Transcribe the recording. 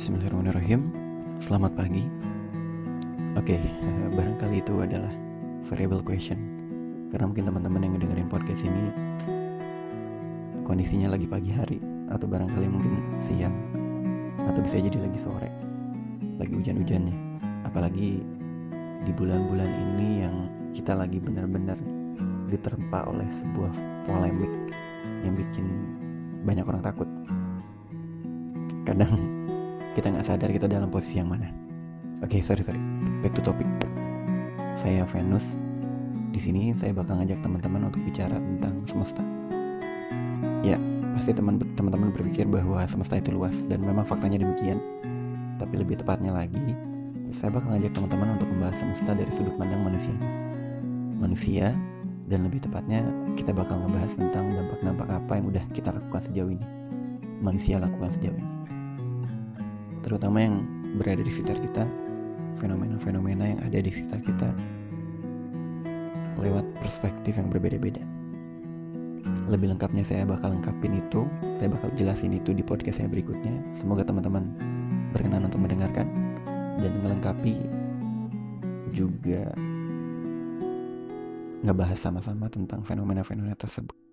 Bismillahirrahmanirrahim. Selamat pagi. Oke, barangkali itu adalah variable question. Karena mungkin teman-teman yang ngedengerin podcast ini Kondisinya lagi pagi hari Atau barangkali mungkin siang Atau bisa jadi lagi sore. Lagi hujan-hujan nih. Apalagi di bulan-bulan ini yang kita lagi benar-benar diterpa oleh sebuah polemik yang bikin banyak orang takut. Kadang kita nggak sadar kita dalam posisi yang mana. Oke, okay, sorry sorry. Back to topic. Saya Venus. Di sini saya bakal ngajak teman-teman untuk bicara tentang semesta. Ya, pasti teman-teman berpikir bahwa semesta itu luas dan memang faktanya demikian. Tapi lebih tepatnya lagi, saya bakal ngajak teman-teman untuk membahas semesta dari sudut pandang manusia. Manusia, dan lebih tepatnya kita bakal ngebahas tentang dampak-dampak apa yang udah kita lakukan sejauh ini. Manusia lakukan sejauh ini. Terutama yang berada di sekitar kita, fenomena-fenomena yang ada di sekitar kita lewat perspektif yang berbeda-beda. Lebih lengkapnya saya bakal lengkapin itu, saya bakal jelasin itu di podcast saya berikutnya. Semoga teman-teman berkenan untuk mendengarkan dan melengkapi juga ngebahas sama-sama tentang fenomena-fenomena tersebut.